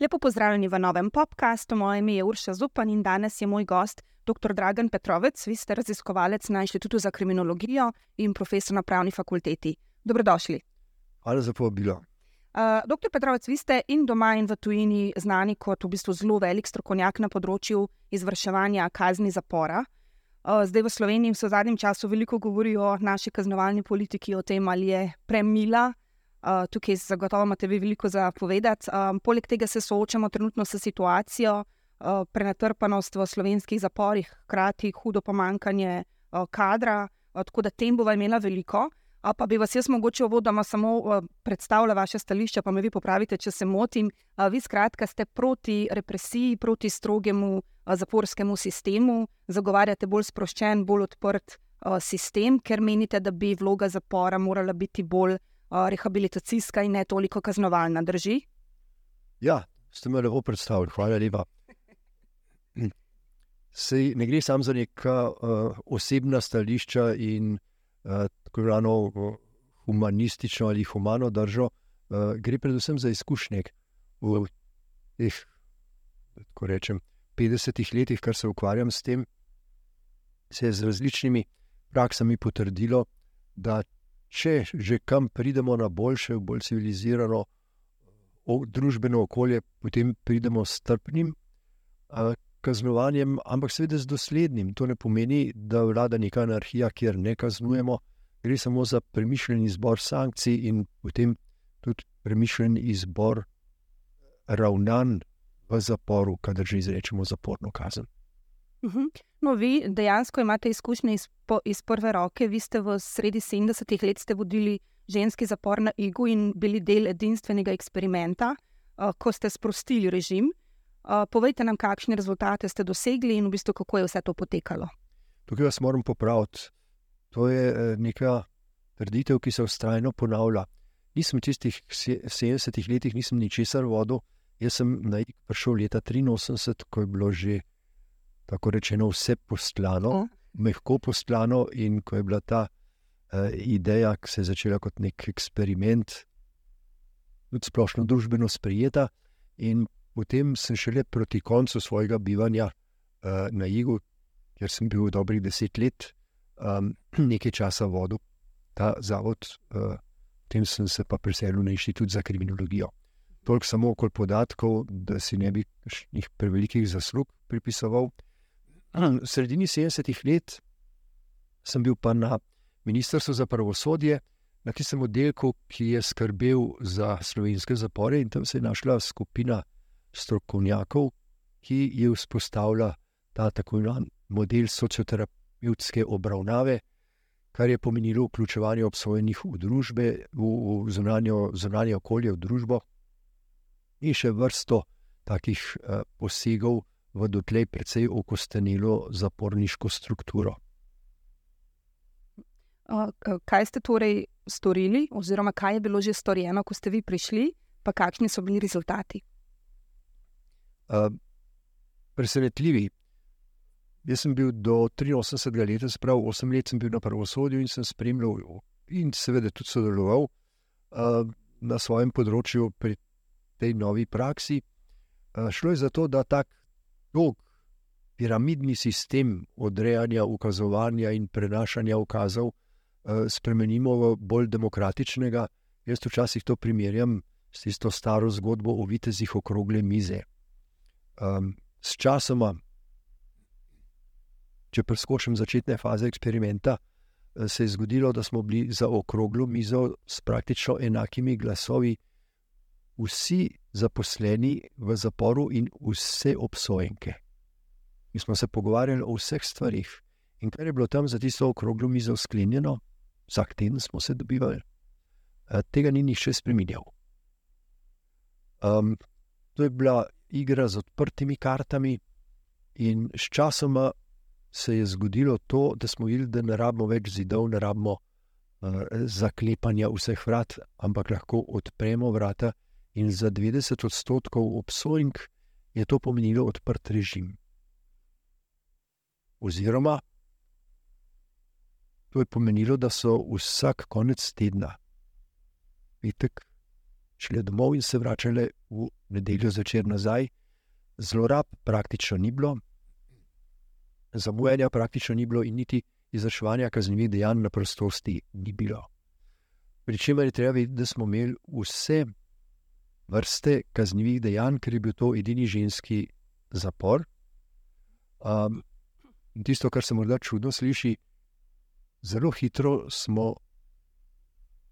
Lepo pozdravljeni v novem podkastu. Moje ime je Urša Zupan in danes je moj gost dr. Dragan Petrovec. Vi ste raziskovalec na Inštitutu za kriminologijo in profesor na pravni fakulteti. Dobrodošli. Hvala za povabilo. Uh, doktor Petrovec, vi ste in doma, in v tujini znani kot v bistvu zelo velik strokovnjak na področju izvrševanja kazni zapora. Zdaj v Sloveniji se v zadnjem času veliko govori o naši kaznovalni politiki, o tem, ali je premila. Tukaj zagotovo imate vi veliko za povedati. Poleg tega se soočamo trenutno s situacijo prenatrpanosti v slovenskih zaporih, hkrati hudo pomankanje kadra, tako da tem bova imela veliko. Pa bi vas jaz mogoče uvodoma samo uh, predstavila vaše stališče, pa me vi popravite, če se motim. Uh, vi skratka ste proti represiji, proti strogemu uh, zaporskemu sistemu, zagovarjate bolj sproščen, bolj odprt uh, sistem, ker menite, da bi vloga zapora morala biti bolj uh, rehabilitacijska in ne toliko kaznovalna. Drži? Ja, ste me lepo predstavili, hvala lepa. Sej ne gre samo za neka uh, osebna stališča in Eh, tako imenovano humanistično ali humano držo, eh, gre predvsem za izkušnje v teh, tako rečem, 50 letih, kar se ukvarjam s tem, se je z različnimi praksami potrdilo, da če že kam pridemo na boljše, bolj civilizirano družbeno okolje, potem pridemo s. Eh, kaznovanjem, ampak seveda z doslednim. To ne pomeni, da vlada neka anarhija, kjer ne kaznujemo, gre samo za premišljen izbor sankcij in potem tudi premišljen izbor ravnanj v zaporu, kadar že izrečemo zaporno kazen. Mhm. No, vi dejansko imate izkušnje iz, po, iz prve roke. Vi ste v sredi 70-ih let vodili ženski zapor na Igu in bili del edinstvenega eksperimenta, uh, ko ste sprostili režim. Uh, povejte nam, kakšne rezultate ste dosegli in v bistvu kako je vse to potekalo. Tukaj vas moram popraviti. To je eh, neka trditev, ki se ustrajno ponavlja. Nisem v tistih 70-ih letih, nisem ničesar vodil. Jaz sem na jih prišel leta 83, ko je bilo že tako rečeno vse poslano, uh. mehko poslano, in ko je bila ta uh, ideja, ki se je začela kot nek eksperiment, tudi splošno družbeno sprijeta. In Potem sem šele proti koncu svojega bivanja uh, na Igu, kjer sem bil dobrih deset let, um, nekaj časa vodil ta zavod, uh, potem sem se pa preselil na inštitut za kriminologijo. Toliko samo okoli podatkov, da si ne bi njih prevelikih zaslug pripisoval. V sredini 70-ih let sem bil pa na Ministrstvu za pravosodje, na tistem oddelku, ki je skrbel za slovenske zapore, in tam se je našla skupina strokovnjakov, ki je vzpostavila ta tako imenovan model socioterapevtske obravnave, kar je pomenilo vključevanje obsojenih v družbe, v, v zunanje okolje, v družbo in še vrsto takih eh, posegov v dotlej precej okostenilo zaporniško strukturo. Kaj ste torej storili, oziroma kaj je bilo že storjeno, ko ste vi prišli, pa kakšni so bili rezultati? presenetljivi. Jaz sem bil do 83 let, spravo 8 let sem bil na pravosodju in sem spremljal in seveda tudi sodeloval uh, na svojem področju pri tej novi praksi. Uh, šlo je za to, da tak dolg piramidni sistem odrejanja, ukazovanja in prenašanja ukazov uh, spremenimo v bolj demokratičnega. Jaz včasih to primerjam s tisto staro zgodbo o vitezih okrogle mize um, s časoma, če preskočim začetne faze eksperimenta, eh, se je zgodilo, da smo bili za okroglo mizo s praktično enakimi glasovi, vsi zaposleni v zaporu in vse obsojenke. Mi smo se pogovarjali o vseh stvarih. In kar je bilo tam za tisto okroglo mizo sklenjeno, vsak teden smo se dobivali, eh, tega ni nihče spremenil. Um, to je bila igra z odprtimi kartami, in sčasoma se je zgodilo to, da smo videli, da ne rabimo več zidov, ne rabimo uh, zaklepanja vseh vrat, ampak lahko odpremo vrata. In za 90 odstotkov obsojenk je to pomenilo odprt režim. Oziroma, To je pomenilo, da so vsak konec tedna, petek, šli domov in se vračali v nedeljo zvečer nazaj. Zlorab praktično ni bilo, zamujanja praktično ni bilo, in niti izvrševanja kaznivih dejanj na prostosti ni bilo. Pričemer je treba vedeti, da smo imeli vse vrste kaznivih dejanj, ker je bil to edini ženski zapor. Um, tisto, kar se morda čudno sliši, zelo hitro smo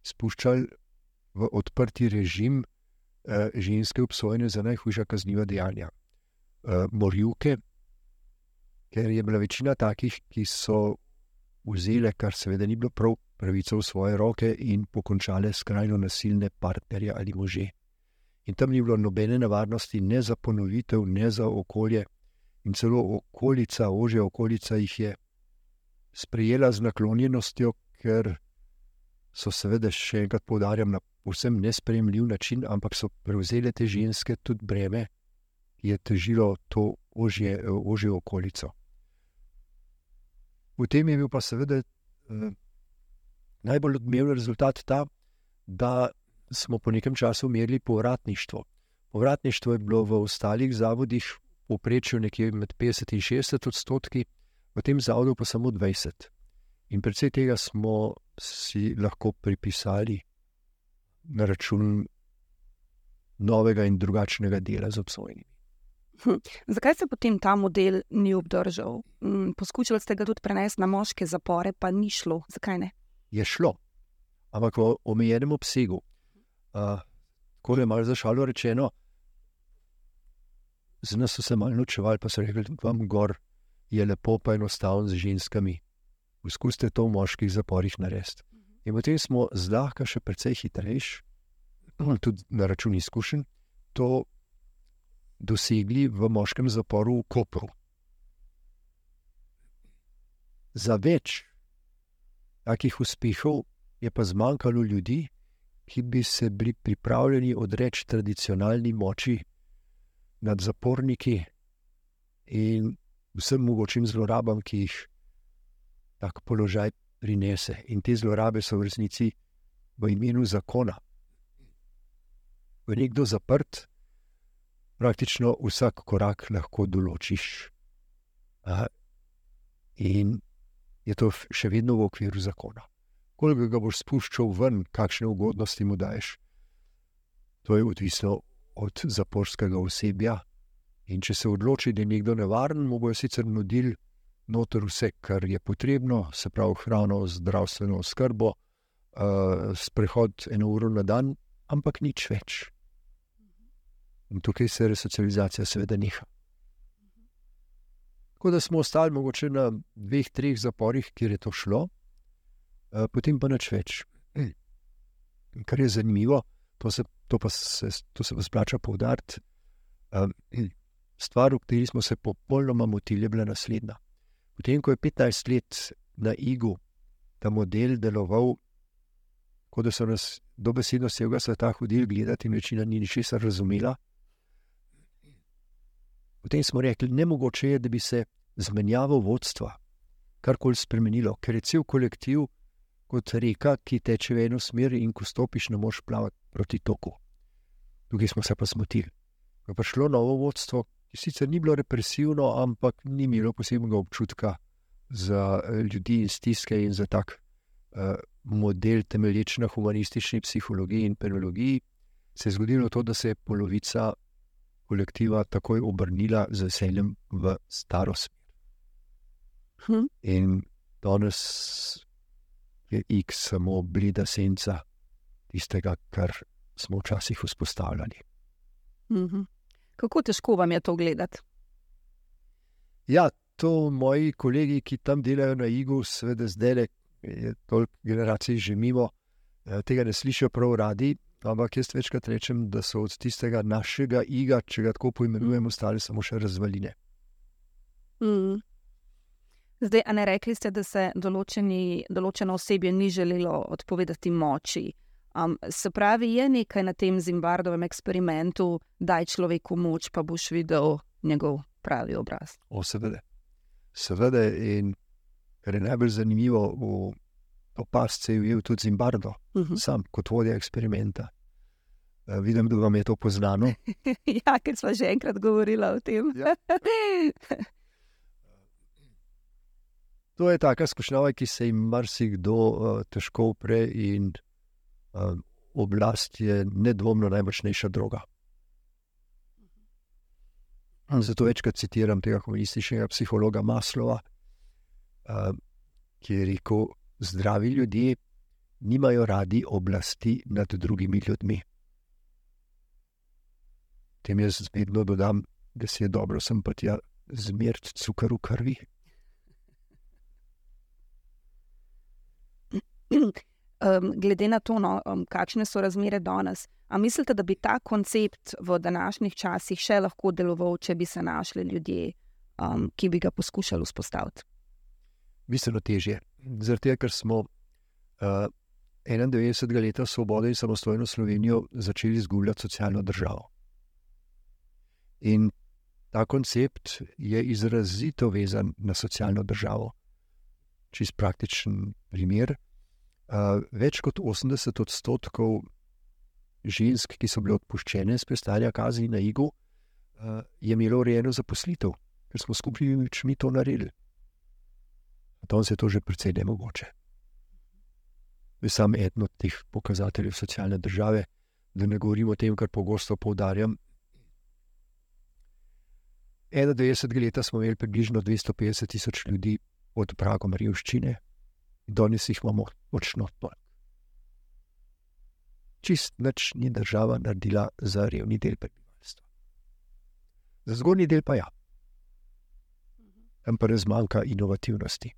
spuščali v odprti režim uh, ženske obsojene za najhujša kazniva dejanja. Uh, Morjuke, ker je bila večina takih, ki so vzele, kar seveda ni bilo prav, pravico v svoje roke in pokončale skrajno nasilne partnerje ali može. In tam ni bilo nobene nevarnosti, ne za ponovitev, ne za okolje, in celo okolica, ožja okolica jih je sprejela z naklonjenostjo, ker so seveda še enkrat poudarjam na povsem nespremljiv način, ampak so prevzele te ženske tudi breme, ki je težilo to ožje, ožje okolico. V tem je bil pa seveda eh, najbolj odmeven rezultat ta, da smo po nekem času merili povratništvo. Povratništvo je bilo v ostalih zavodih v prečju nekje med 50 in 60 odstotki, v tem zavodu pa samo 20. In predvsej tega smo si lahko pripisali na račun novega in drugačnega dela z obsojenimi. Hm. Zakaj se potem ta model ni obdržal? Hm, poskušali ste ga tudi prenesti na moške zapore, pa ni šlo. Zakaj ne? Je šlo, ampak v omejenem obsegu. Uh, ko je malo zašalo rečeno, z nas so se malo nočevali, pa so rekli, vam gor je lepo, pa enostavno z ženskami. Poskusite to v moških zaporih narediti. In potem smo zlahka še precej hitrejši, tudi na račun izkušenj, to dosegli v moškem zaporu v Kopru. Za več takih uspehov je pa zmanjkalo ljudi, ki bi se bili pripravljeni odreči tradicionalni moči nad zaporniki in vsem mogočim zlorabam, ki jih tak položaj prinese. In te zlorabe so v resnici v imenu zakona. Ko je nekdo zaprt, praktično vsak korak lahko določiš. Aha. In je to še vedno v okviru zakona. Koliko ga boš spuščal ven, kakšne ugodnosti mu daješ, to je odvisno od zaporskega osebja. In če se odloči, da je nekdo nevaren, mu bojo sicer nudili noter vse, kar je potrebno, se pravi hrano, zdravstveno skrbo, uh, sprehod eno uro na dan, ampak nič več. In tukaj se resocializacija, seveda, niha. Tako da smo ostali mogoče na dveh, treh zaporih, kjer je to šlo, uh, potem pa nič več. Kar je zanimivo, to se, to se, to se pa splača poudariti. Um, stvar, v kateri smo se popolnoma motili, je bila naslednja. Potem, ko je 15 let na Igu ta model deloval, kot da so nas dobesedno vsega sveta hodili gledati, in večina ni ničesar razumela, potem smo rekli, ne mogoče je, da bi se zmenjavo vodstva karkoli spremenilo, ker je cel kolektiv kot reka, ki teče v eno smer in ko stopiš, ne moš plavati proti toku. Tukaj smo se pa smotili. Ko je prišlo novo vodstvo, ki sicer ni bilo represivno, ampak ni imelo posebnega občutka za eh, ljudi in stiske in za tak uh, model temelječ na humanistični psihologiji in penologiji, se je zgodilo to, da se je polovica kolektiva takoj obrnila z veseljem v staro smer. Hm. In danes je X samo blida senca tistega, kar smo včasih vzpostavljali. Mhm. Kako težko vam je to gledati? Ja, to moji kolegi, ki tam delajo na Igu, seveda zdaj le toliko generacij že mimo, eh, tega ne slišijo prav radi. Ampak jaz večkrat rečem, da so od tistega našega iga, če ga tako poimenujemo, ostale samo še razvaline. Mm. Zdaj, a ne rekli ste, da se določeni, določeno osebje ni želelo odpovedati moči. Um, se pravi, je nekaj na tem Zimbardovem eksperimentu, da je človeku moč, pa boš videl njegov pravi obraz. O, seveda. Seveda, in kar je najbolj zanimivo v se je ujel tudi Zimbardo, uh Mhm. -huh. sam kot vodja eksperimenta. Uh, vidim, da vam je to poznano. ja, ker smo že enkrat govorili o tem. Ja. To je taka skušnjava, ki se jim marsikdo uh, težko upre, in uh, oblast je nedvomno najmočnejša droga. Zato večkrat citiram tega komunističnega psihologa Maslova, uh, ki je rekel: Zdravi ljudje nimajo radi oblasti nad drugimi ljudmi. Tem jaz vedno dodam, da si je dobro, sem pa tja zmerti cukor v krvi. Um, glede na to, no, um, kakšne so razmere danes, ali mislite, da bi ta koncept v današnjih časih še lahko deloval, če bi se našli ljudje, um, ki bi ga poskušali vzpostaviti? Bistveno težje. Zaradi tega, ker smo uh, 91. leta svobode in samostojno Slovenijo začeli izgubljati socialno državo. In ta koncept je izrazito vezan na socialno državo. Čist praktičen primer. Več kot 80 odstotkov žensk, ki so bile odpuščene iz prestajanja kazni na Igu, je imelo urejeno zaposlitev, ker smo skupaj mi to naredili. Danes je to že precej nemogoče. Sam eden od teh pokazateljev socialne države, da ne govorim o tem, kar pogosto poudarjam. 91. leta smo imeli približno 250 tisoč ljudi pod pragom revščine, danes jih imamo močno toliko. Čist nič ni država naredila za revni del prebivalstva. Za zgornji del pa ja, tam pa res manjka inovativnosti.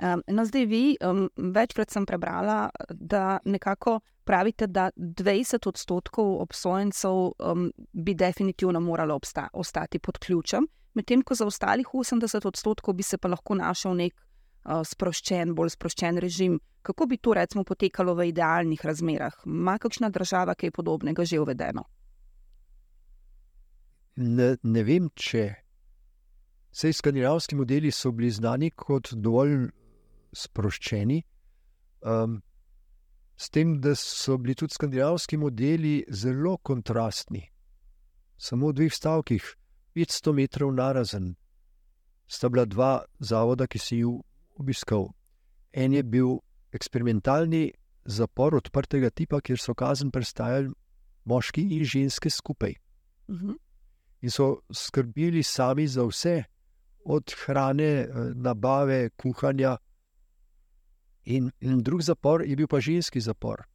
Um, no, zdaj vi, um, večkrat sem prebrala, da nekako pravite, da 20 odstotkov obsojencev um, bi definitivno moralo obsta ostati pod ključem, medtem ko za ostalih 80 odstotkov bi se pa lahko našel nek uh, sproščen, bolj sproščen režim. Kako bi to recimo potekalo v idealnih razmerah? Ma kakšna država kaj podobnega že uvedeno? Ne, ne vem, če. Vse skandinavski modeli so bili znani kot dovolj sproščeni, um, s tem, da so bili tudi skandinavski modeli zelo kontrastni. Samo v dveh stavkih, 500 metrov narazen, sta bila dva zavoda, ki si jih obiskal. En je bil eksperimentalni zapor odprtega tipa, kjer so kazen prestajali moški in ženske skupaj. Uh -huh. In so skrbeli sami za vse, od hrane, nabave, kuhanja. In, in drug zapor je bil pa ženski zapor,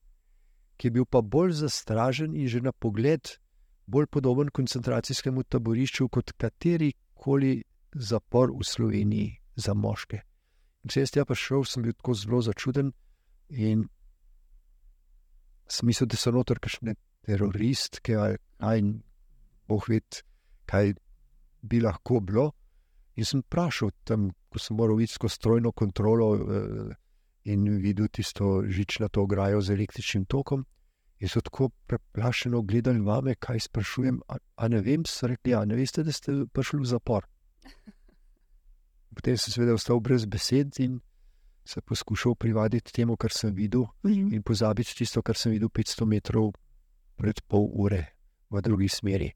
ki je bil pa bolj zastražen in že na pogled bolj podoben koncentracijskemu taborišču kot kateri koli zapor v Sloveniji za moške. In če jaz tja prišel, sem bil tako zelo začuden in smisel, da so notor kakšne teroristke ali kaj, boh ve, kaj bi lahko bilo. In sem vprašal tam, ko sem moral videti skozi strojno kontrolo eh, in videl tisto žičnato ograjo z električnim tokom. In so tako preplašeno gledali vame, kaj sprašujem. A, a ne vem, so rekli, a ne veste, da ste prišli v zapor. Potem sem seveda ostal brez besed in se poskušal privaditi temu, kar sem videl, in pozabiti tisto, kar sem videl 500 metrov pred pol ure v drugi smeri.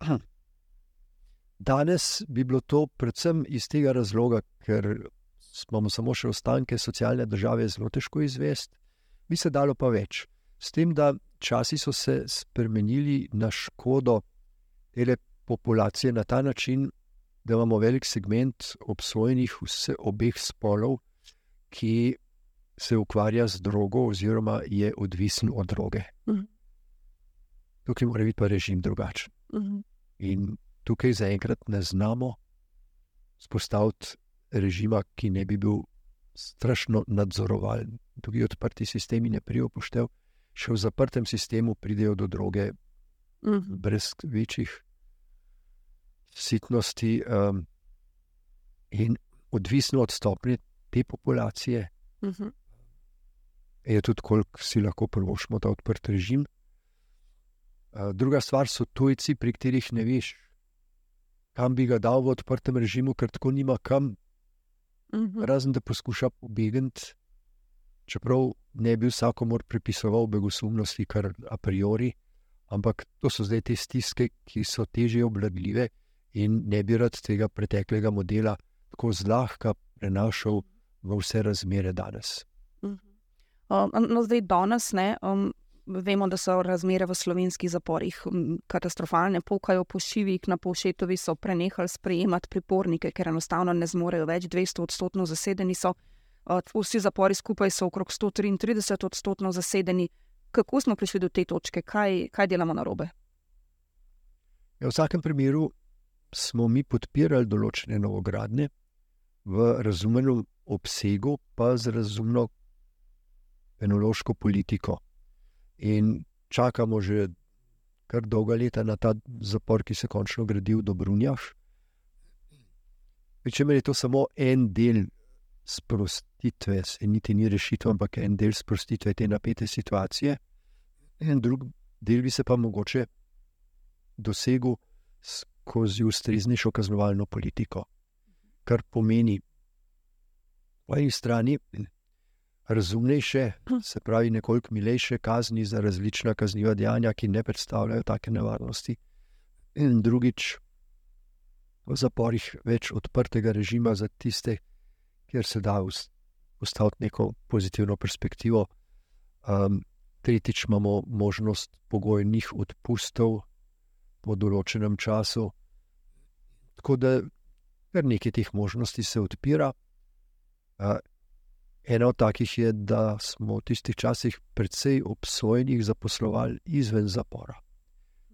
Danes bi bilo to predvsem iz tega razloga, ker imamo samo še ostanke socialne države, zelo težko izvesti, bi se dalo pa več. S tem, da časi so se spremenili na škodo te populacije na ta način, da imamo velik segment obsojenih vse obeh spolov, ki se ukvarja z drogo oziroma je odvisen od droge. Mhm. Tukaj mora biti pa režim drugačen. Uh -huh. In tukaj zaenkrat ne znamo spostaviti režima, ki ne bi bil strašno nadzorovalen. Tukaj odprti sistemi ne prijo poštev, še v zaprtem sistemu pridejo do droge Uh -huh. brez večjih sitnosti um, in odvisno od stopnje te populacije, Uh -huh. je tudi koliko si lahko prvošmo ta odprt režim. Uh, druga stvar so tujci, pri katerih ne veš, kam bi ga dal v odprtem režimu, ker tako nima kam. Mhm. razen da poskuša pobegniti, čeprav ne bi vsakomor pripisoval begosumnosti, kar a priori, ampak to so zdaj te stiske, ki so težje obladljive in ne bi rad tega preteklega modela tako zlahka prenašal v vse razmere danes. Um, no, zdaj, danes ne, um, vemo, da so razmere v slovenskih zaporih katastrofalne, pokajo po šivih, na Povšetovi so prenehali sprejemati pripornike, ker enostavno ne zmorejo več, 200 odstotkov zasedeni so. Vsi zapori skupaj so okrog 133 odstotkov zasedeni. Kako smo prišli do te točke, kaj, kaj delamo na robe? Ja, v vsakem primeru smo mi podpirali določene novogradnje v razumnem obsegu, pa z razumno penološko politiko. In čakamo že kar dolga leta na ta zapor, ki se končno gradi v Dobrunjah. Pričemer je to samo en del sprostitve, se niti ni rešitev, ampak en del sprostitve te napete situacije, en drug del bi se pa mogoče dosegel skozi ustreznejšo kaznovalno politiko, kar pomeni po eni strani razumnejše, se pravi, nekoliko milejše kazni za različna kazniva dejanja, ki ne predstavljajo take nevarnosti, in drugič v zaporih več odprtega režima za tiste, kjer se da ustaviti neko pozitivno perspektivo. Um, tretjič imamo možnost pogojnih odpustov po določenem času. Tako da kar nekaj teh možnosti se odpira. Uh, ena od takih je, da smo v tistih časih precej obsojenih zaposlovali izven zapora.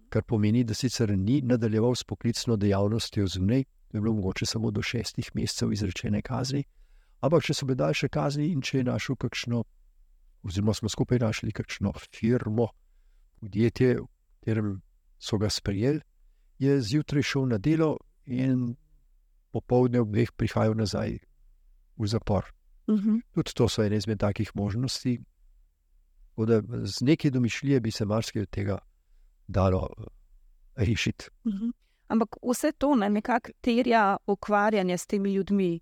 Kar pomeni, da sicer ni nadaljeval s poklicno dejavnostjo zunaj, to je bilo mogoče samo do šestih mesecev izrečene kazni, ampak če so bile daljše kazni in če je našel kakšno, oziroma smo skupaj našli kakšno firmo, podjetje, v katerem so ga sprejeli, je zjutraj šel na delo in popoldne ob dveh prihajal nazaj v zapor. Uh -huh. Tudi to so ene izmed takih možnosti. Da z nekaj domišljije bi se marsikaj od tega dalo uh, rešiti. Uh -huh. Ampak vse to ne, nekako terja ukvarjanje s temi ljudmi,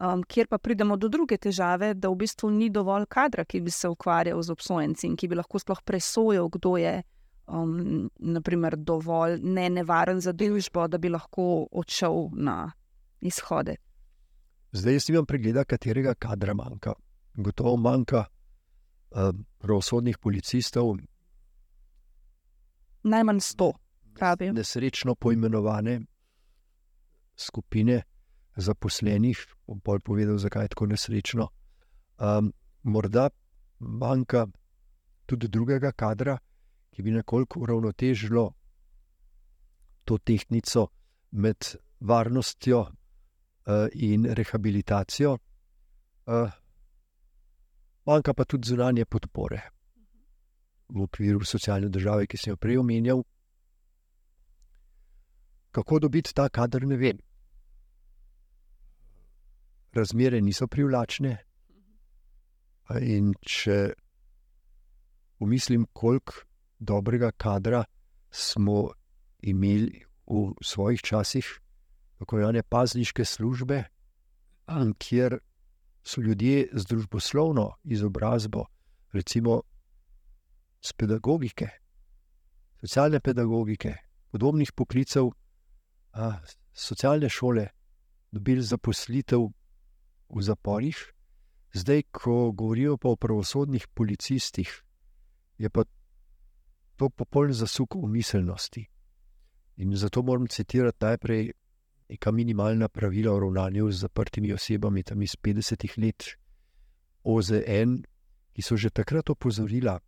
um, kjer pa pridemo do druge težave, da v bistvu ni dovolj kadra, ki bi se ukvarjal z obsojenci in ki bi lahko sploh presojal, kdo je um, naprimer, dovolj ne nevaren za družbo, da bi lahko odšel na izhode. Zdaj jaz nimam pregleda, katerega kadra manjka. Gotovo manjka uh, pravosodnih policistov. Najmanj sto, pravijo. Nesrečno poimenovane skupine zaposlenih, bom bolj povedal, zakaj je tako nesrečno. Um, morda manjka tudi drugega kadra, ki bi nekoliko uravnotežilo to tehniko med varnostjo in rehabilitacijo, uh, manjka pa tudi zunanje podpore v okviru socialne države, ki sem jo prej omenjal. Kako dobiti ta kader, ne vem. Razmere niso privlačne. In če pomislim, koliko dobrega kadra smo imeli v svojih časih, tako imenovane pazniške službe, kjer so ljudje z družboslovno izobrazbo, recimo z pedagogike, socialne pedagogike, podobnih poklicev, a, socialne šole, dobili zaposlitev v zaporih. Zdaj, ko govorijo pa o pravosodnih policistih, je pa to popoln zasuk v miselnosti. In zato moram citirati najprej neka minimalna pravila o ravnanju z zaprtimi osebami, tam iz 50-ih let, OZN, ki so že takrat opozorila,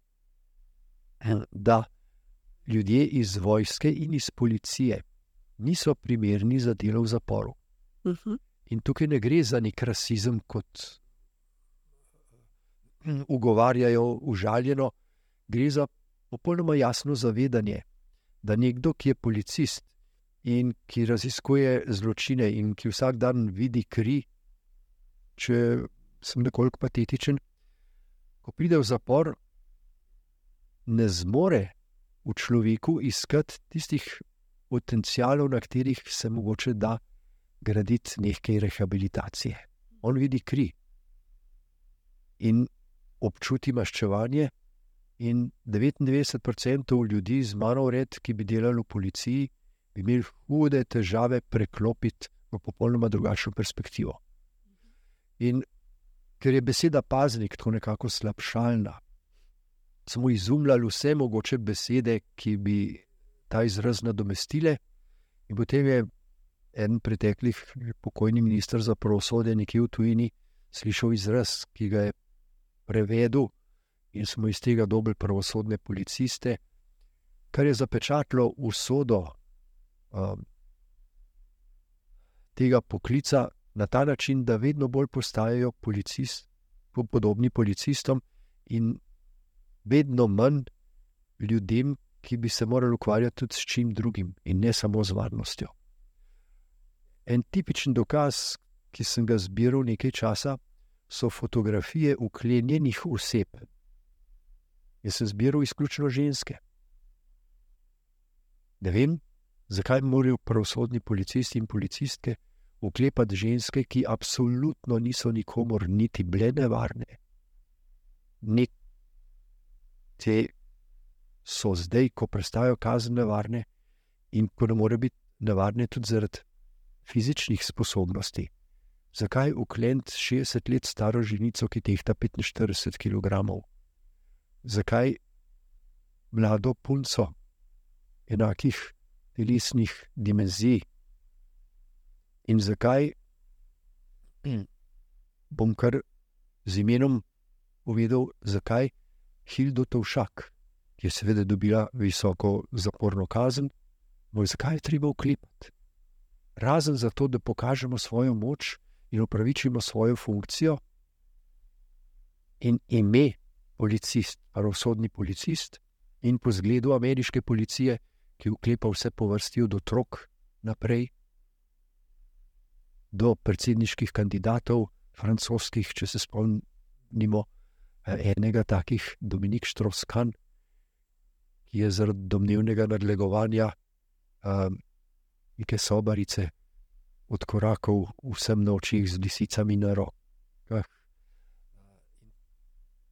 da ljudje iz vojske in iz policije niso primerni za delo v zaporu. Uh -huh. In tukaj ne gre za nek rasizem, kot ugovarjajo užaljeno, gre za popolnoma jasno zavedanje, da nekdo, ki je policist in ki raziskuje zločine in ki vsak dan vidi kri, če sem nekoliko patetičen, ko pride v zapor, ne zmore v človeku iskati tistih potencijalov, na katerih se mogoče da graditi nekaj rehabilitacije. on vidi kri in občuti maščevanje. In 99% ljudi z mano vred, ki bi delali v policiji, bi imeli hude težave preklopiti v popolnoma drugačno perspektivo. In ker je beseda paznik tako nekako slabšalna, smo izumljali vse mogoče besede, ki bi ta izraz nadomestile. In potem je en preteklih pokojni ministr za pravosodje nekje v tujini slišal izraz, ki ga je prevedel, in smo iz tega dobili pravosodne policiste, kar je zapečatilo usodo um, tega poklica na ta način, da vedno bolj postajajo policist, podobni policistom in vedno manj ljudem, ki bi se morali ukvarjati tudi s čim drugim in ne samo z varnostjo. En tipičen dokaz, ki sem ga zbiral nekaj časa, so fotografije uklenjenih oseb. Jaz sem zbiral izključno ženske. Ne vem, zakaj morajo pravosodni policisti in policistke uklepati ženske, ki absolutno niso nikomor niti bile nevarne. Nek te so zdaj, ko prestajajo kazen nevarne in ko ne more biti nevarne tudi zaradi fizičnih sposobnosti. Zakaj uklent 60 let staro ženico, ki tehta 45 kg? Zakaj mlado punco enakih telesnih dimenzij? In zakaj bom kar z imenom povedal, zakaj Hildo Tovšak, ki je seveda dobila visoko zaporno kazen, moj zakaj je treba uklepati? Razen zato, da pokažemo svojo moč in upravičimo svojo funkcijo in ime policist, pravosodni policist, in po zgledu ameriške policije, ki uklepa vse po vrsti od otrok naprej do predsedniških kandidatov, francoskih, če se spomnimo enega takih, Dominik Štroskan, ki je zaradi domnevnega nadlegovanja um, neke sobarice odkorakal vsem nočih z lisicami na rokah.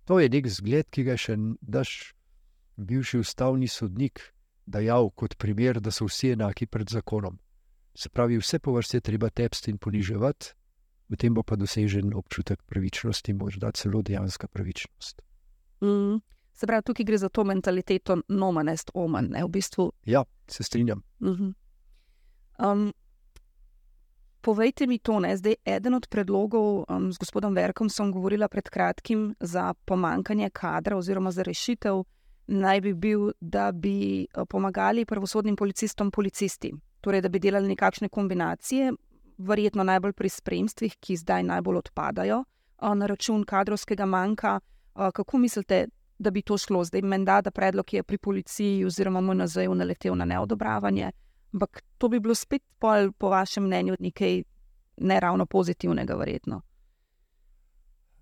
To je nek zgled, ki ga še daš bivši ustavni sodnik dajal kot primer, da so vsi enaki pred zakonom. Se pravi, vse po vrsti je treba tepsti in poniževati, v tem bo pa dosežen občutek pravičnosti, morda celo dejanska pravičnost. Mm. Se pravi, tukaj gre za to mentaliteto nomanest omen, ne v bistvu. Ja, se strinjam. Mm -hmm. um, povejte mi to, ne? zdaj eden od predlogov um, z gospodom Verkom sem govorila pred kratkim za pomankanje kadra oziroma za rešitev, naj bi bil, da bi uh, pomagali pravosodnim policistom policisti. Torej, da bi delali nekakšne kombinacije, verjetno najbolj pri spremstvih, ki zdaj najbolj odpadajo na račun kadrovskega manjka. Kako mislite, da bi to šlo? Zdaj, menda, da predlog je pri policiji oziroma MNZ-ju naletel na neodobravanje, ampak to bi bilo spet pol, po vašem mnenju, nekaj ne ravno pozitivnega, verjetno.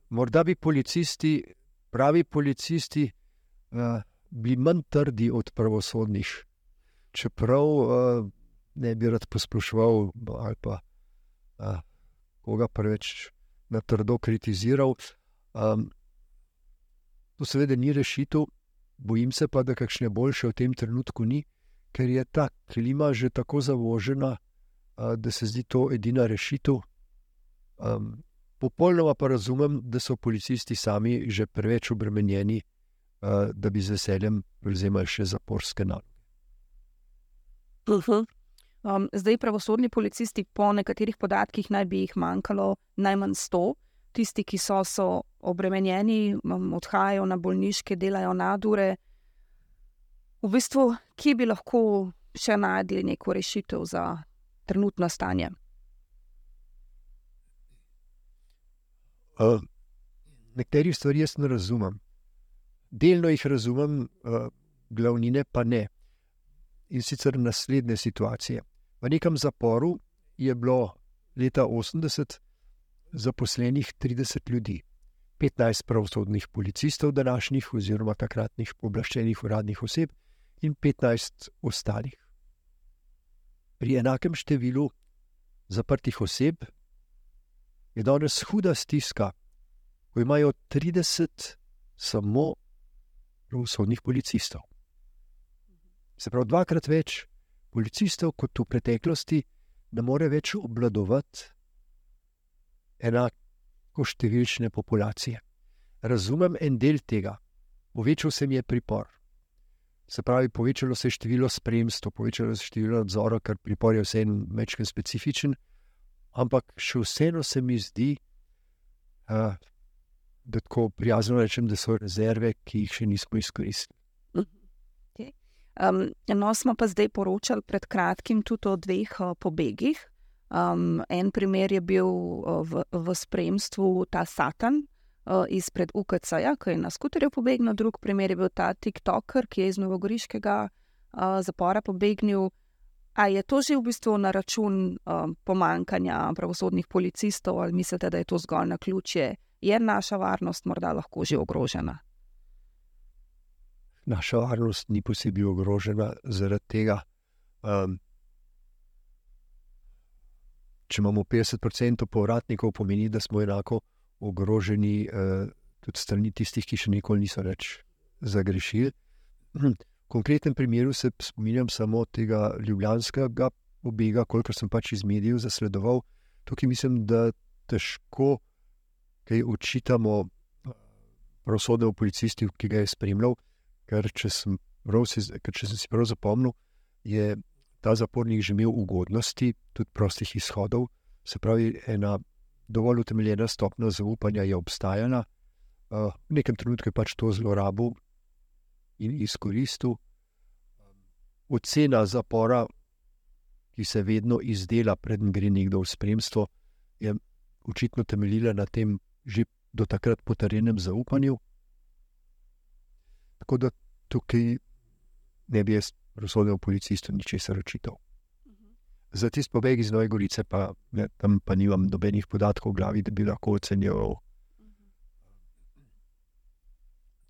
Morda bi policisti, pravi policisti, uh, bili manj trdi od pravosodnih. Čeprav uh, ne bi rad posploševal ali pa uh, koga preveč na trdo kritiziral. Um, to seveda ni rešitev, bojim se pa, da kakšne boljše v tem trenutku ni, ker je ta klima že tako zavožena, uh, da se zdi to edina rešitev. Um, popolnoma pa razumem, da so policisti sami že preveč obremenjeni, da bi z veseljem prevzemali še zaporske naloge. Uh -huh. Um, zdaj, pravosodni policisti, po nekaterih podatkih, naj bi jih manjkalo najmanj 100. Tisti, ki so, so obremenjeni, um, odhajajo na bolniške, delajo nadure. V bistvu, ki bi lahko še najdli neko rešitev za trenutno stanje? Uh, Nekateri stvari jaz ne razumem. Delno jih razumem, uh, glavnine pa ne. In sicer naslednje situacije. V nekem zaporu je bilo leta 80 zaposlenih 30 ljudi, 15 pravosodnih policistov, današnjih oziroma takratnih pooblaščenih uradnih oseb in 15 ostalih. Pri enakem številu zaprtih oseb je danes huda stiska, ko imajo 30 samo pravosodnih policistov. Se pravi, dvakrat več policistov kot v preteklosti, ne more več obvladovati enako številčne populacije. Razumem en del tega, povečal se mi je pripor. Se pravi, povečalo se je število spremstv, povečalo se je število nadzora, ker pripor je vseeno večkrat specifičen, ampak še vseeno se mi zdi, uh, da tako prijazno rečem, da so rezerve, ki jih še nismo izkoristili. Um, no, smo pa zdaj poročali pred kratkim tudi o dveh uh, pobegih. Um, en primer je bil uh, v, v spremstvu ta Satan, uh, izpred UKC-ja, ki je na skuterju pobegnil, drug primer je bil ta TikToker, ki je iz Novogoriškega uh, zapora pobegnil. A je to že v bistvu na račun um, pomankanja pravosodnih policistov, ali mislite, da je to zgolj na ključje, je naša varnost morda lahko že ogrožena? Naša varnost ni posebej ogrožena zaradi tega. Um, če imamo 50% povratnikov, pomeni, da smo enako ogroženi uh, tudi strani tistih, ki še nikoli niso več zagrešili. V konkretnem primeru se spominjam samo tega ljubljanskega pobega, kolikor sem pač iz medijev zasledoval. Tukaj mislim, da težko kaj očitamo pravosodnemu policistu, ki ga je spremljal, ker če sem, si, ker če sem si prav zapomnil, je ta zapornik že imel ugodnosti, tudi prostih izhodov, se pravi, ena dovolj utemeljena stopnja zaupanja je obstajala, v nekem trenutku je pač to zlorabil in izkoristil. Ocena zapora, ki se vedno izdela, predem gre nekdo v spremstvo, je očitno temeljila na tem že do takrat potrjenem zaupanju. Tako da tukaj ne bi jaz razsodil policistu ničesar očital. Za tisti pobeg iz Nove Gorice, pa, ne, tam pa nimam nobenih podatkov v glavi, da bi lahko ocenil.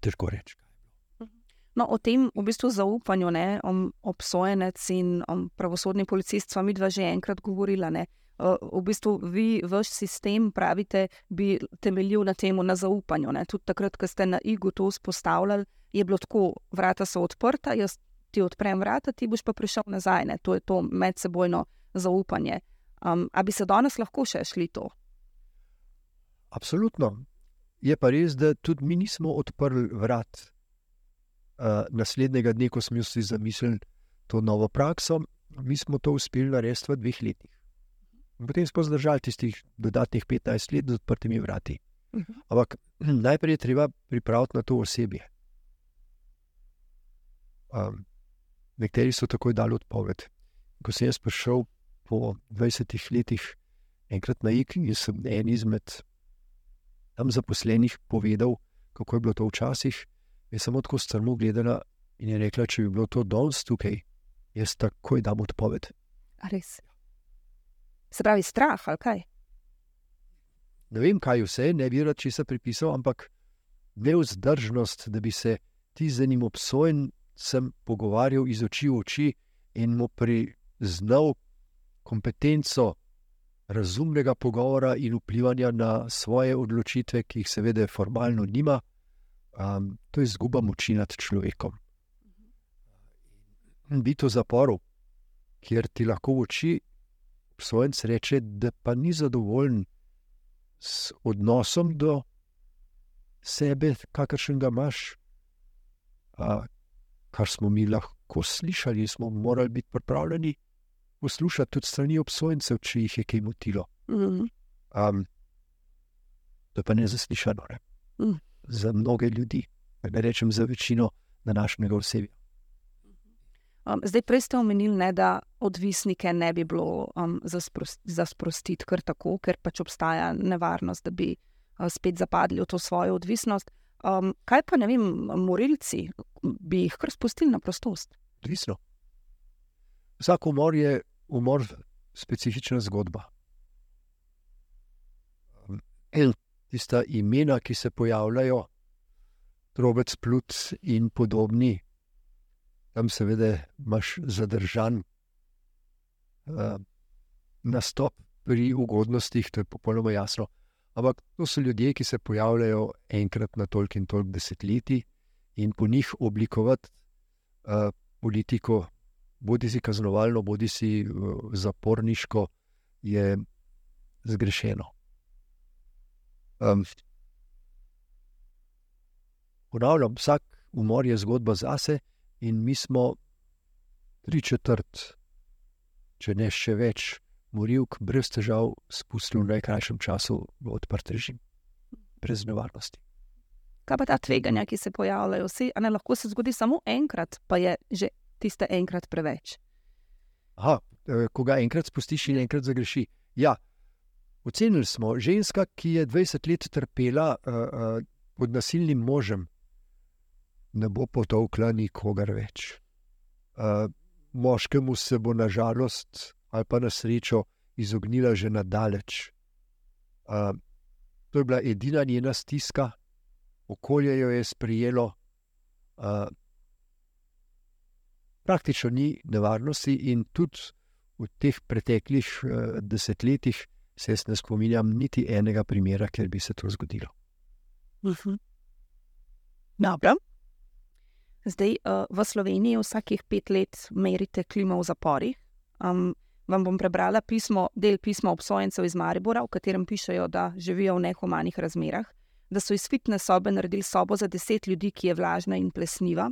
Težko reči. No, o tem v bistvu zaupanju, ne, obsojenec in pravosodni policist, smo mi dva že enkrat govorili. Ne. V bistvu vi, vaš sistem, pravite, bi temeljil na tem, na zaupanju. Ne. Tudi takrat, ko ste na IGU to vzpostavljali, je bilo tako, vrata so odprta, jaz ti odprem vrata, ti boš pa prišel nazaj. Ne? To je to medsebojno zaupanje. Um, a bi se danes lahko še šli to? Absolutno. Je pa res, da tudi mi nismo odprli vrat. Uh, naslednjega dne, ko smo si zamislili to novo prakso, mi smo to uspeli narediti v dveh letih. In potem smo zdržali tistih dodatnih 15 let z odprtimi vrati. Mhm. Ampak najprej je treba pripraviti na to osebje. Um, Nekateri so takoj dali odpoved. Ko sem jaz prišel po 20 letih enkrat na IK, in sem en izmed tam zaposlenih povedal, kako je bilo to včasih, je samo tako strmo gledala in je rekla, če bi bilo to danes tukaj, jaz takoj dam odpoved. Res. Se pravi, strah ali kaj? Ne vem, kaj vse, ne bi rad česa pripisal, ampak neuzdržnost, da bi se ti z enim obsojen sem pogovarjal iz oči v oči in mu priznal kompetenco razumnega pogovora in vplivanja na svoje odločitve, ki jih seveda formalno nima, um, to je izguba moči nad človekom. Biti v zaporu, kjer ti lahko v oči obsojenc reče, da pa ni zadovoljen s odnosom do sebe, kakršen ga imaš, kar smo mi lahko slišali, smo morali biti pripravljeni poslušati tudi strani obsojencev, če jih je kaj motilo. Um, to je pa ne zaslišano ne? Mm. za mnoge ljudi, ne rečem za večino današnjega osebja. Um, zdaj, prej ste omenili, ne, da odvisnike ne bi bilo um, za sprostiti kar tako, ker pač obstaja nevarnost, da bi uh, spet zapadli v to svojo odvisnost. Um, kaj pa ne vem, morilci, bi jih kar spustili na prostost? Odvisno. Vsak umor je umor, specifična zgodba. In tista imena, ki se pojavljajo, drobec, plut in podobni, tam seveda imaš zadržan uh, nastop pri ugodnostih, to je popolnoma jasno. Ampak to so ljudje, ki se pojavljajo enkrat na toliko in toliko desetletij, in po njih oblikovati uh, politiko, bodi si kaznovalno, bodi si uh, zaporniško, je zgrešeno. Um, ponavljam, vsak umor je zgodba zase, in mi smo tri četrt, če ne še več, morilk brez težav spustili v najkrajšem času v odprt režim, brez nevarnosti. Kaj pa ta tveganja, ki se pojavljajo? Vsi, ne, lahko se zgodi samo enkrat, pa je že tiste enkrat preveč. Aha, eh, ko ga enkrat spustiš in enkrat zagreši. Ja, ocenili smo, ženska, ki je 20 let trpela uh, uh, pod nasilnim možem, ne bo potovkla nikogar več. Uh, moškemu se bo na žalost ali pa na srečo izognila že nadaleč. Uh, to je bila edina njena stiska, okolje jo je sprijelo. Uh, praktično ni nevarnosti, in tudi v teh preteklih uh, desetletjih se ne spominjam niti enega primera, kjer bi se to zgodilo. Uh mhm. -huh. Dobro. Zdaj uh, v Sloveniji vsakih pet let merite klimo v zaporih. Um, vam bom prebrala pismo, del pisma obsojencev iz Maribora, v katerem pišejo, da živijo v nehumanih razmerah, da so iz fitne sobe naredili sobo za deset ljudi, ki je vlažna in plesniva,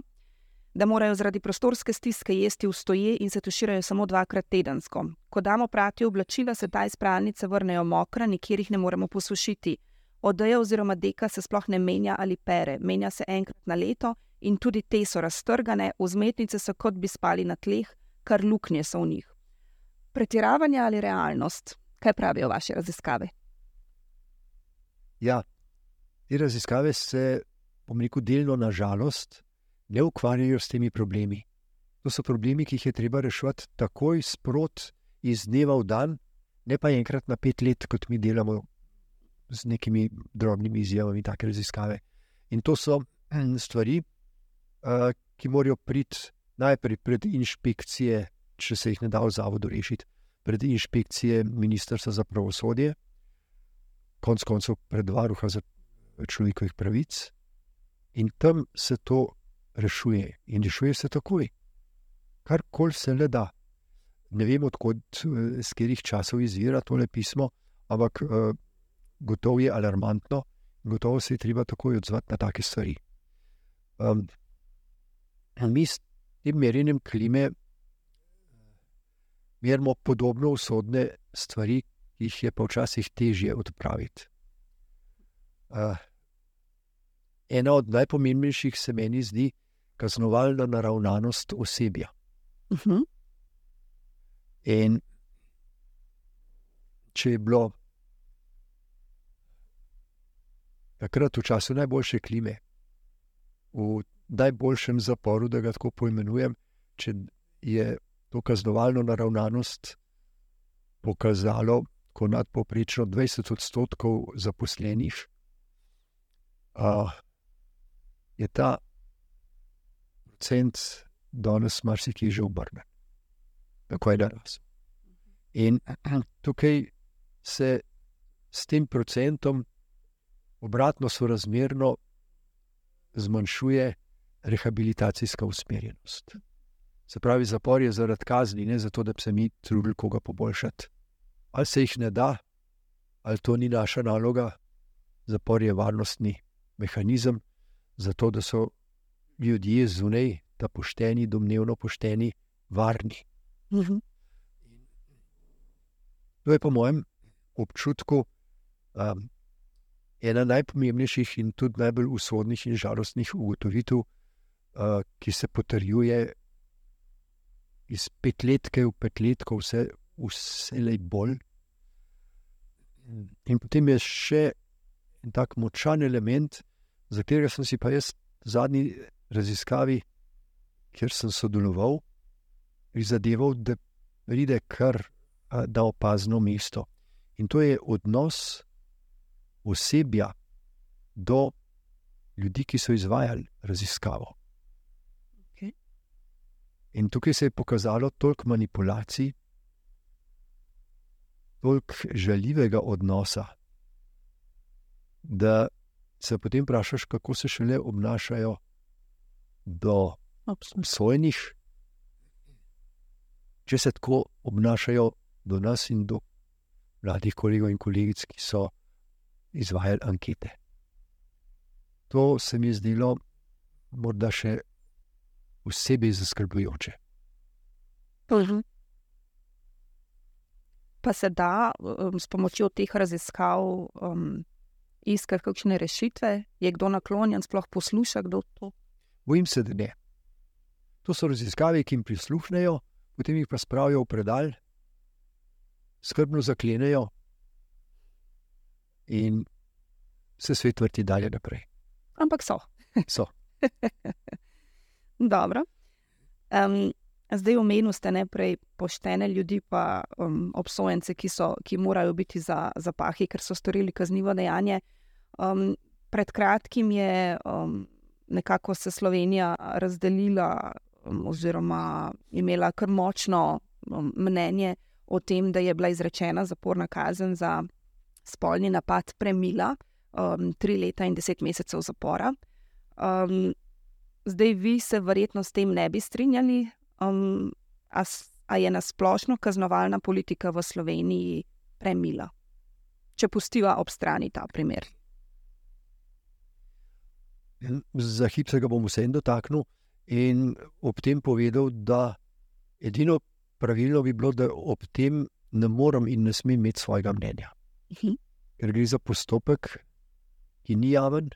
da morajo zaradi prostorske stiske jesti v stoje in se tuširajo samo dvakrat tedensko. Ko damo prati oblačila, se ta iz pralnice vrnejo mokra, nikjer jih ne moremo posušiti. Odeja oziroma deka se sploh ne menja ali pere, menja se enkrat na leto in tudi te so raztrgane, vzmetnice so kot bi spali na tleh, kar luknje so v njih. Pretiravanje ali realnost, kaj pravijo vaše raziskave? Ja, te raziskave se, bom rekel, delno na žalost, ne ukvarjajo s temi problemi. To so problemi, ki jih je treba reševati takoj, sprot, iz dneva v dan, ne pa enkrat na pet let, kot mi delamo z nekimi drobnimi izjavami, take raziskave. In to so hm, stvari, ki morajo priti najprej pred inšpekcije, če se jih ne da v zavodu rešiti, pred inšpekcije Ministrstva za pravosodje, konec koncev pred varuha za človekovih pravic, in tam se to rešuje. In rešuje se takoj, kar koli se le da. Ne vem, odkot, z katerih časov izvira tole pismo, ampak uh, gotovo je alarmantno, gotovo se je treba takoj odzvati na take stvari. Um, mi s tem merjenjem klime merimo podobno usodne stvari, ki jih je pa včasih težje odpraviti. Uh, ena od najpomembnejših se meni zdi kaznovalna naravnanost osebja. Uh mhm. -huh. In če je bilo takrat v času najboljše klime, v najboljšem zaporu, da ga tako poimenujem, če je to kaznovalno naravnanost pokazalo, ko nadpoprečno 20 odstotkov zaposlenih, uh, je ta procent danes marsikaj že obrnen. Tako je danes. In tukaj se s tem procentom obratno sorazmerno zmanjšuje rehabilitacijska usmerjenost. Se pravi, zapor je zaradi kazni, ne zato, da bi se mi trudili koga poboljšati. Ali se jih ne da, ali to ni naša naloga. Zapor je varnostni mehanizem, zato da so ljudje zunaj, da pošteni, domnevno pošteni, varni. Uh mhm. -huh. To je po mojem občutku um, ena najpomembnejših in tudi najbolj usodnih in žalostnih ugotovitev, ki se potrjuje iz petletke v petletko, vse, vse bolj. In potem je še en tak močan element, za katerega sem si pa jaz v zadnji raziskavi, kjer sem sodeloval, prizadeval, da pride kar da opazno mesto. In to je odnos osebja do ljudi, ki so izvajali raziskavo. In tukaj se je pokazalo toliko manipulacij, toliko žaljivega odnosa, da se potem vprašaš, kako se šele obnašajo do obsojenih, če se tako obnašajo do nas in do mladih kolegov in kolegic, ki so izvajali ankete. To se mi je zdelo morda še posebej zaskrbljujoče. Mhm. Pa se da um, s pomočjo teh raziskav um, iskati kakšne rešitve, je kdo naklonjen, sploh posluša kdo to? Bojim se, da ne. To so raziskave, ki jim prisluhnejo, potem jih pa spravijo v predal, skrbno zaklenejo in se svet vrti dalje naprej. Ampak so. So. Dobro. Um, zdaj, omenili ste najprej poštene ljudi, pa um, obsojence, ki, so, ki morajo biti za, za pahi, ker so storili kaznivo dejanje. Um, pred kratkim je um, nekako se Slovenija razdelila, um, oziroma imela kar močno um, mnenje o tem, da je bila izrečena zaporna kazen za spolni napad premila, um, tri leta in deset mesecev zapora. Um, zdaj, vi se verjetno s tem ne bi strinjali, um, a, a je nasplošno kaznovalna politika v Sloveniji premila, če pustiva ob strani ta primer. Za hip se ga bom vsem dotaknil in ob tem povedal, da edino pravilno bi bilo, da ob tem ne morem in ne smem imeti svojega mnenja. Mhm. Ker gre za postopek, ki ni javen,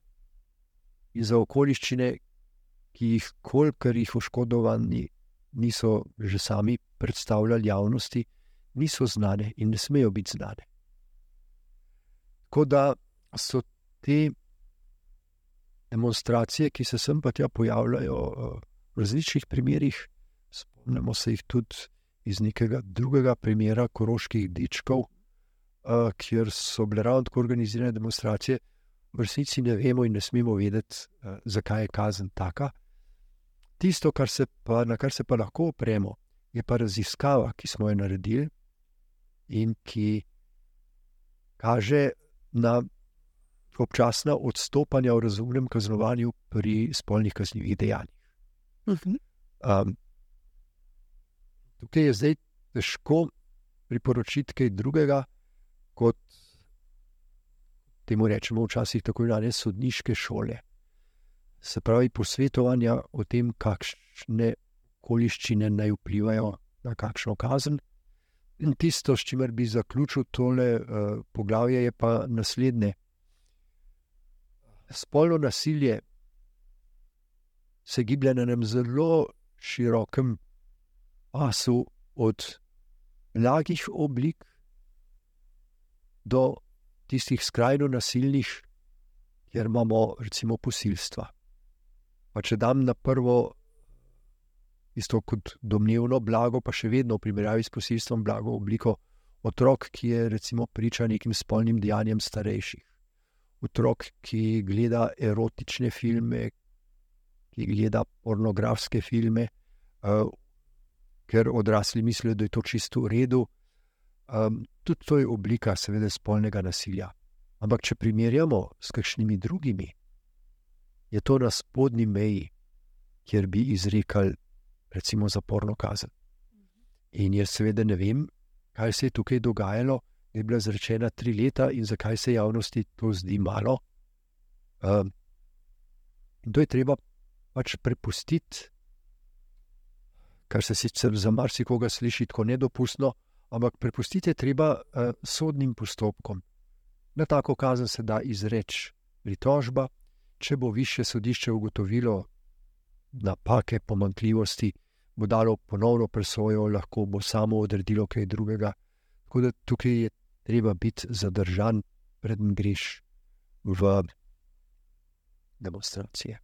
in za okoliščine, ki jih, kolikor jih oškodovani niso že sami predstavljali javnosti, niso znane in ne smejo biti znane. Tako da so te demonstracije, ki se sem pa tja pojavljajo v različnih primerih, spomnimo se jih tudi iz nekega drugega primera, koroških dečkov, kjer so bile ravno tako organizirane demonstracije v resnici ne vemo in ne smemo vedeti, zakaj je kazen taka. Tisto, kar pa, na kar se pa lahko opremo, je pa raziskava, ki smo jo naredili in ki kaže na občasna odstopanja v razumnem kaznovanju pri spolnih kaznjivih dejanjih. Uh -huh. um, tukaj je zdaj težko priporočiti kaj drugega kot temu rečemo včasih tako imenovane sodniške šole. Se pravi, posvetovanja o tem, kakšne okoliščine naj vplivajo na kakšno kazen. In tisto, s čimer bi zaključil tole uh, poglavje, je pa naslednje. Spolno nasilje se giblje na enem zelo širokem pasu, od blagih oblik do tistih skrajno nasilnih, kjer imamo recimo posilstva. Pa če dam na prvo, isto kot domnevno blago, pa še vedno v primerjavi s posilstvom blago obliko otrok, ki je recimo priča nekim spolnim dejanjem starejših. Otrok, ki gleda erotične filme, ki gleda pornografske filme, uh, ker odrasli mislijo, da je to čisto v redu, Um, tudi to je oblika, seveda, spolnega nasilja. Ampak, če primerjamo s kakšnimi drugimi, je to na spodnji meji, kjer bi izrekli, recimo, zaporno kazen. In jaz, seveda, ne vem, kaj se je tukaj dogajalo, je bila izrečena tri leta in zakaj se javnosti to zdi malo. Um, in to je treba pač prepustiti, kar se sicer za marsikoga sliši tako nedopustno ampak prepustite treba uh, sodnim postopkom. Na tako kazen se da izreči pritožba, če bo više sodišče ugotovilo napake, pomankljivosti, bo dalo ponovno presojo, lahko bo samo odredilo kaj drugega. Tako da tukaj je treba biti zadržan, preden greš v demonstracije.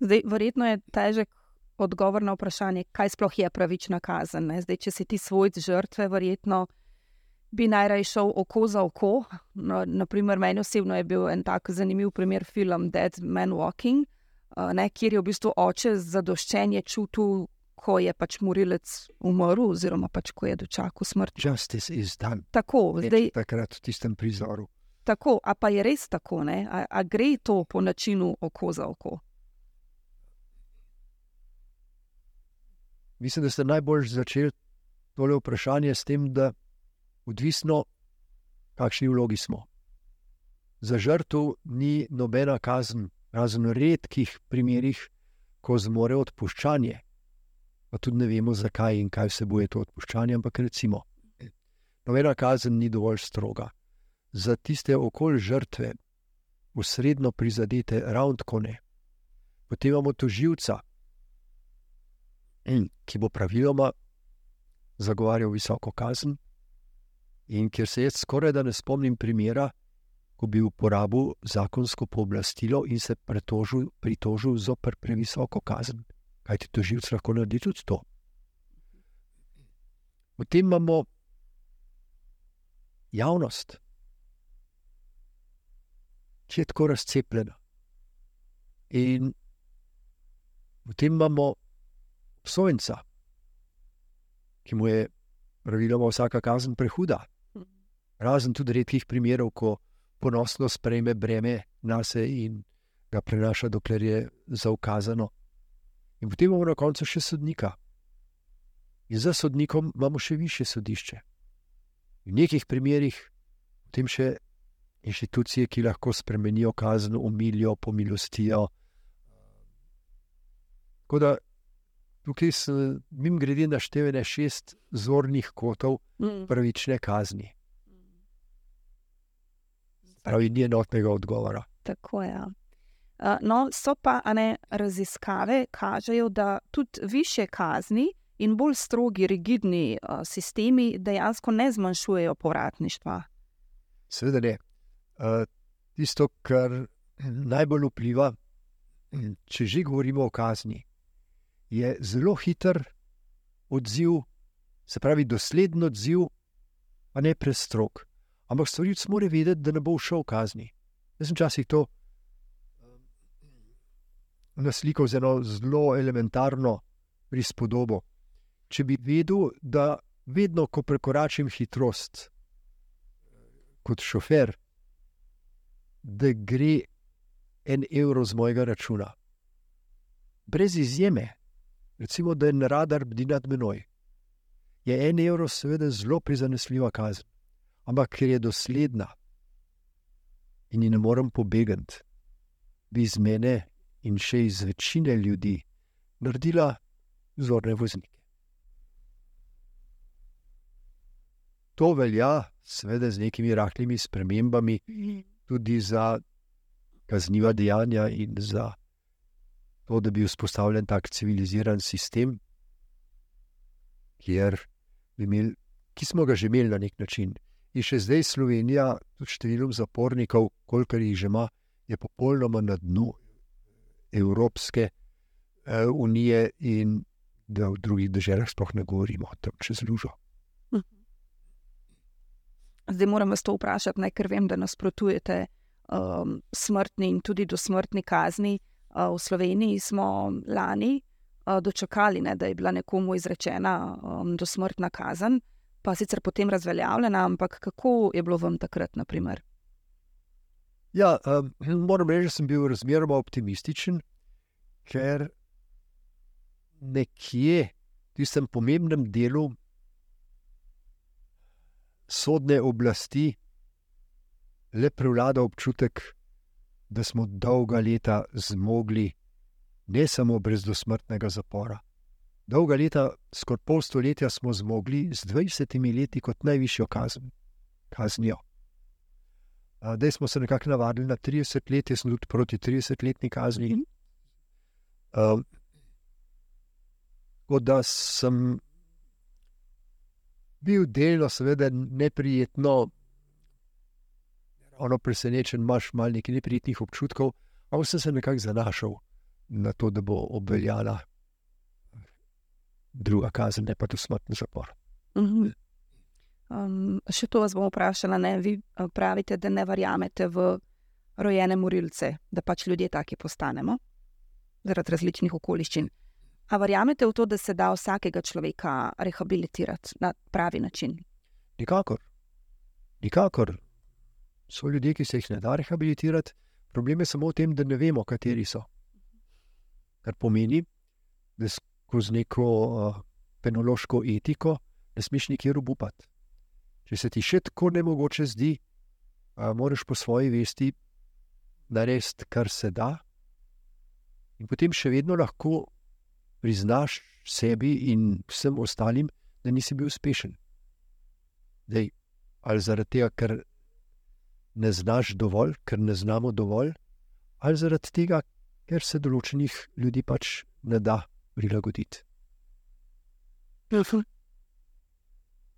Zdaj, verjetno je težek odgovor na vprašanje, kaj sploh je pravična kazen. Zdaj, če si ti svoj žrtve, verjetno bi najraje šel oko za oko. No, naprimer, meni osebno je bil en tak zanimiv primer film Dead Man Walking, ne, kjer je v bistvu oče zadoščenje čutil, ko je pač morilec umrl, oziroma pač ko je dočakal smrt. Justice is done. Tako, zdaj, Takrat v tistem prizoru. tako, a pa je res tako, ne? A, a gre to po načinu oko za oko? Mislim, da ste najbolj začeli tole vprašanje s tem, da odvisno, kakšni vlogi smo. Za žrtev ni nobena kazen, razen v redkih primerih, ko zmore odpuščanje. Pa tudi ne vemo, zakaj in kaj vsebuje to odpuščanje, ampak recimo, nobena kazen ni dovolj stroga. Za tiste okol žrtve, usredno prizadete, ravno tako ne. Potem imamo toživca, ki bo praviloma zagovarjal visoko kazen, in ker se jaz skoraj da ne spomnim primera, ko bi uporabil zakonsko pooblastilo in se pretožil, pritožil zoper previsoko kazen. Kaj ti tožilc lahko naredi tudi to? Potem imamo javnost, ki je tako razcepljena. In potem imamo obsojenca, ki mu je praviloma vsaka kazen prehuda. Razen tudi redkih primerov, ko ponosno sprejme breme na sebe in ga prenaša, dokler je zaukazano. In potem imamo na koncu še sodnika. In za sodnikom imamo še više sodišče. V nekih primerih potem še inštitucije, ki lahko spremenijo kazen, umilijo, pomilostijo. Tako da tukaj sem jim grede naštevene šest zornih kotov Mm. pravične kazni. Pravi, ni enotnega odgovora. Tako je. Ja. Uh, No, so pa ne, raziskave, kažejo, da tudi više kazni in bolj strogi, rigidni uh, sistemi dejansko ne zmanjšujejo povratništva. Seveda ne. Uh, tisto, kar najbolj vpliva, če že govorimo o kazni, je zelo hiter odziv, se pravi, dosleden odziv, pa ne prestrog. Ampak storilec mora vedeti, da ne bo šel v kazni. Jaz sem včasih to naslikal z eno zelo elementarno prispodobo. Če bi vedel, da vedno, ko prekoračim hitrost, kot šofer, da gre en evro z mojega računa. Brez izjeme, recimo, da je en radar bdi nad menoj, je en evro seveda zelo prizanesljiva kazen. Ampak ker je dosledna in ji ne morem pobegati, bi iz mene in še iz večine ljudi naredila vzorne voznike. To velja, seveda, z nekimi rahlimi spremembami, tudi za kazniva dejanja in za to, da bi vzpostavljen tak civiliziran sistem, kjer bi imeli, ki smo ga že imeli na nek način. In še zdaj Slovenija, tudi številom zapornikov, kolikor jih že ima, je popolnoma na dnu Evropske eh, unije, in da v drugih državah sploh ne govorimo o tem čez lužo. Zdaj moram vas to vprašati, ne, ker vem, da nasprotujete um, smrtni in tudi dosmrtni kazni. Uh, v Sloveniji smo lani uh, dočakali, ne, da je bila nekomu izrečena um, dosmrtna kazen, pa sicer potem razveljavljena, ampak kako je bilo vam takrat, naprimer? Ja, um, moram reči, da sem bil razmeroma optimističen, ker nekje v tistem pomembnem delu sodne oblasti le prevlada občutek, da smo dolga leta zmogli ne samo brez dosmrtnega zapora. Dolga leta, skoraj pol stoletja, smo zmogli z 20 leti kot najvišjo kazen, kaznijo. Zdaj smo se nekako navadili na 30 let, jaz sem tudi proti 30-letni kazni. Um, Tako da sem bil delno, seveda, neprijetno, ono presenečen, imaš malo nekaj neprijetnih občutkov, ampak sem se nekako zanašal na to, da bo obveljala druga kazen, ne pa tu smrtni zapor. Mhm. Um, še to vas bom vprašala. Ne? Vi uh, pravite, da ne verjamete v rojene morilce, da pač ljudje taki postanemo zaradi različnih okoliščin. A verjamete v to, da se da vsakega človeka rehabilitirati na pravi način? Nikakor. Nikakor. So ljudje, ki se jih ne da rehabilitirati, problem je samo v tem, da ne vemo, kateri so. Kar pomeni, da skozi neko uh, penološko etiko ne smeš nikjer obupati. Če se ti še tako ne mogoče zdi, uh, moraš po svoji vesti narediti, kar se da, in potem še vedno lahko priznaš sebi in vsem ostalim, da nisi bil uspešen. Dej, ali zaradi tega, ker ne znaš dovolj, ker ne znamo dovolj, ali zaradi tega, ker se določenih ljudi pač ne da prilagoditi.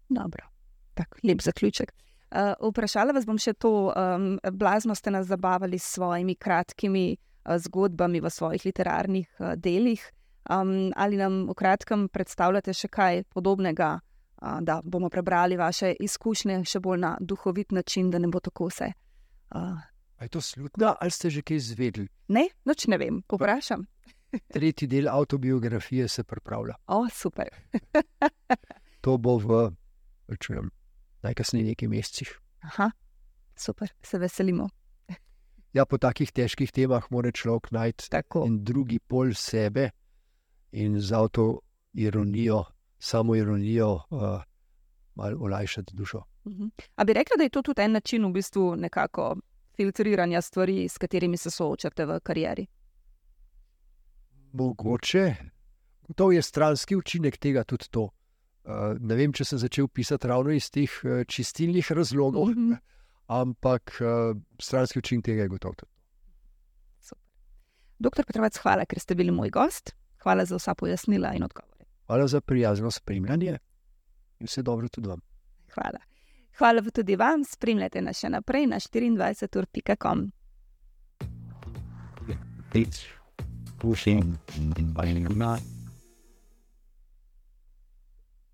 Dobro, tako lep zaključek. Uh, vprašala vas bom še to, um, blazno ste nas zabavali s svojimi kratkimi uh, zgodbami v svojih literarnih uh, delih. Um, ali nam v kratkem predstavljate še kaj podobnega, uh, da bomo prebrali vaše izkušnje še bolj na duhovit način, da ne bo tako vse? Uh. Je to slutno, ali ste že kaj izvedeli? Ne, noč ne vem, poprašam. Tretji del autobiografije se pripravlja. O, super. to bo v čujem, najkasneje nekaj mesecih. Aha, super, se veselimo. Ja, po takih težkih temah mora človek najti drugi pol sebe, in z avto ironijo, samo ironijo, uh, malo olajšati dušo. Uh -huh. A bi rekla, da je to tudi en način, v bistvu, nekako filtriranja stvari, s katerimi se soočate v karieri? Mogoče. To je stranski učinek tega tudi to. Uh, ne vem, če sem začel pisati ravno iz teh uh, čistilnih razlogov, -huh. ampak uh, stranski učinek tega je gotovo. Doktor Petrovac, hvala, ker ste bili moj gost. Hvala za vsa pojasnila in odgovore. Hvala za prijazno spremljanje in vse dobro tudi vam. Hvala. Hvala tudi vam, spremljate nas še naprej na 24.com. Pushing in buying a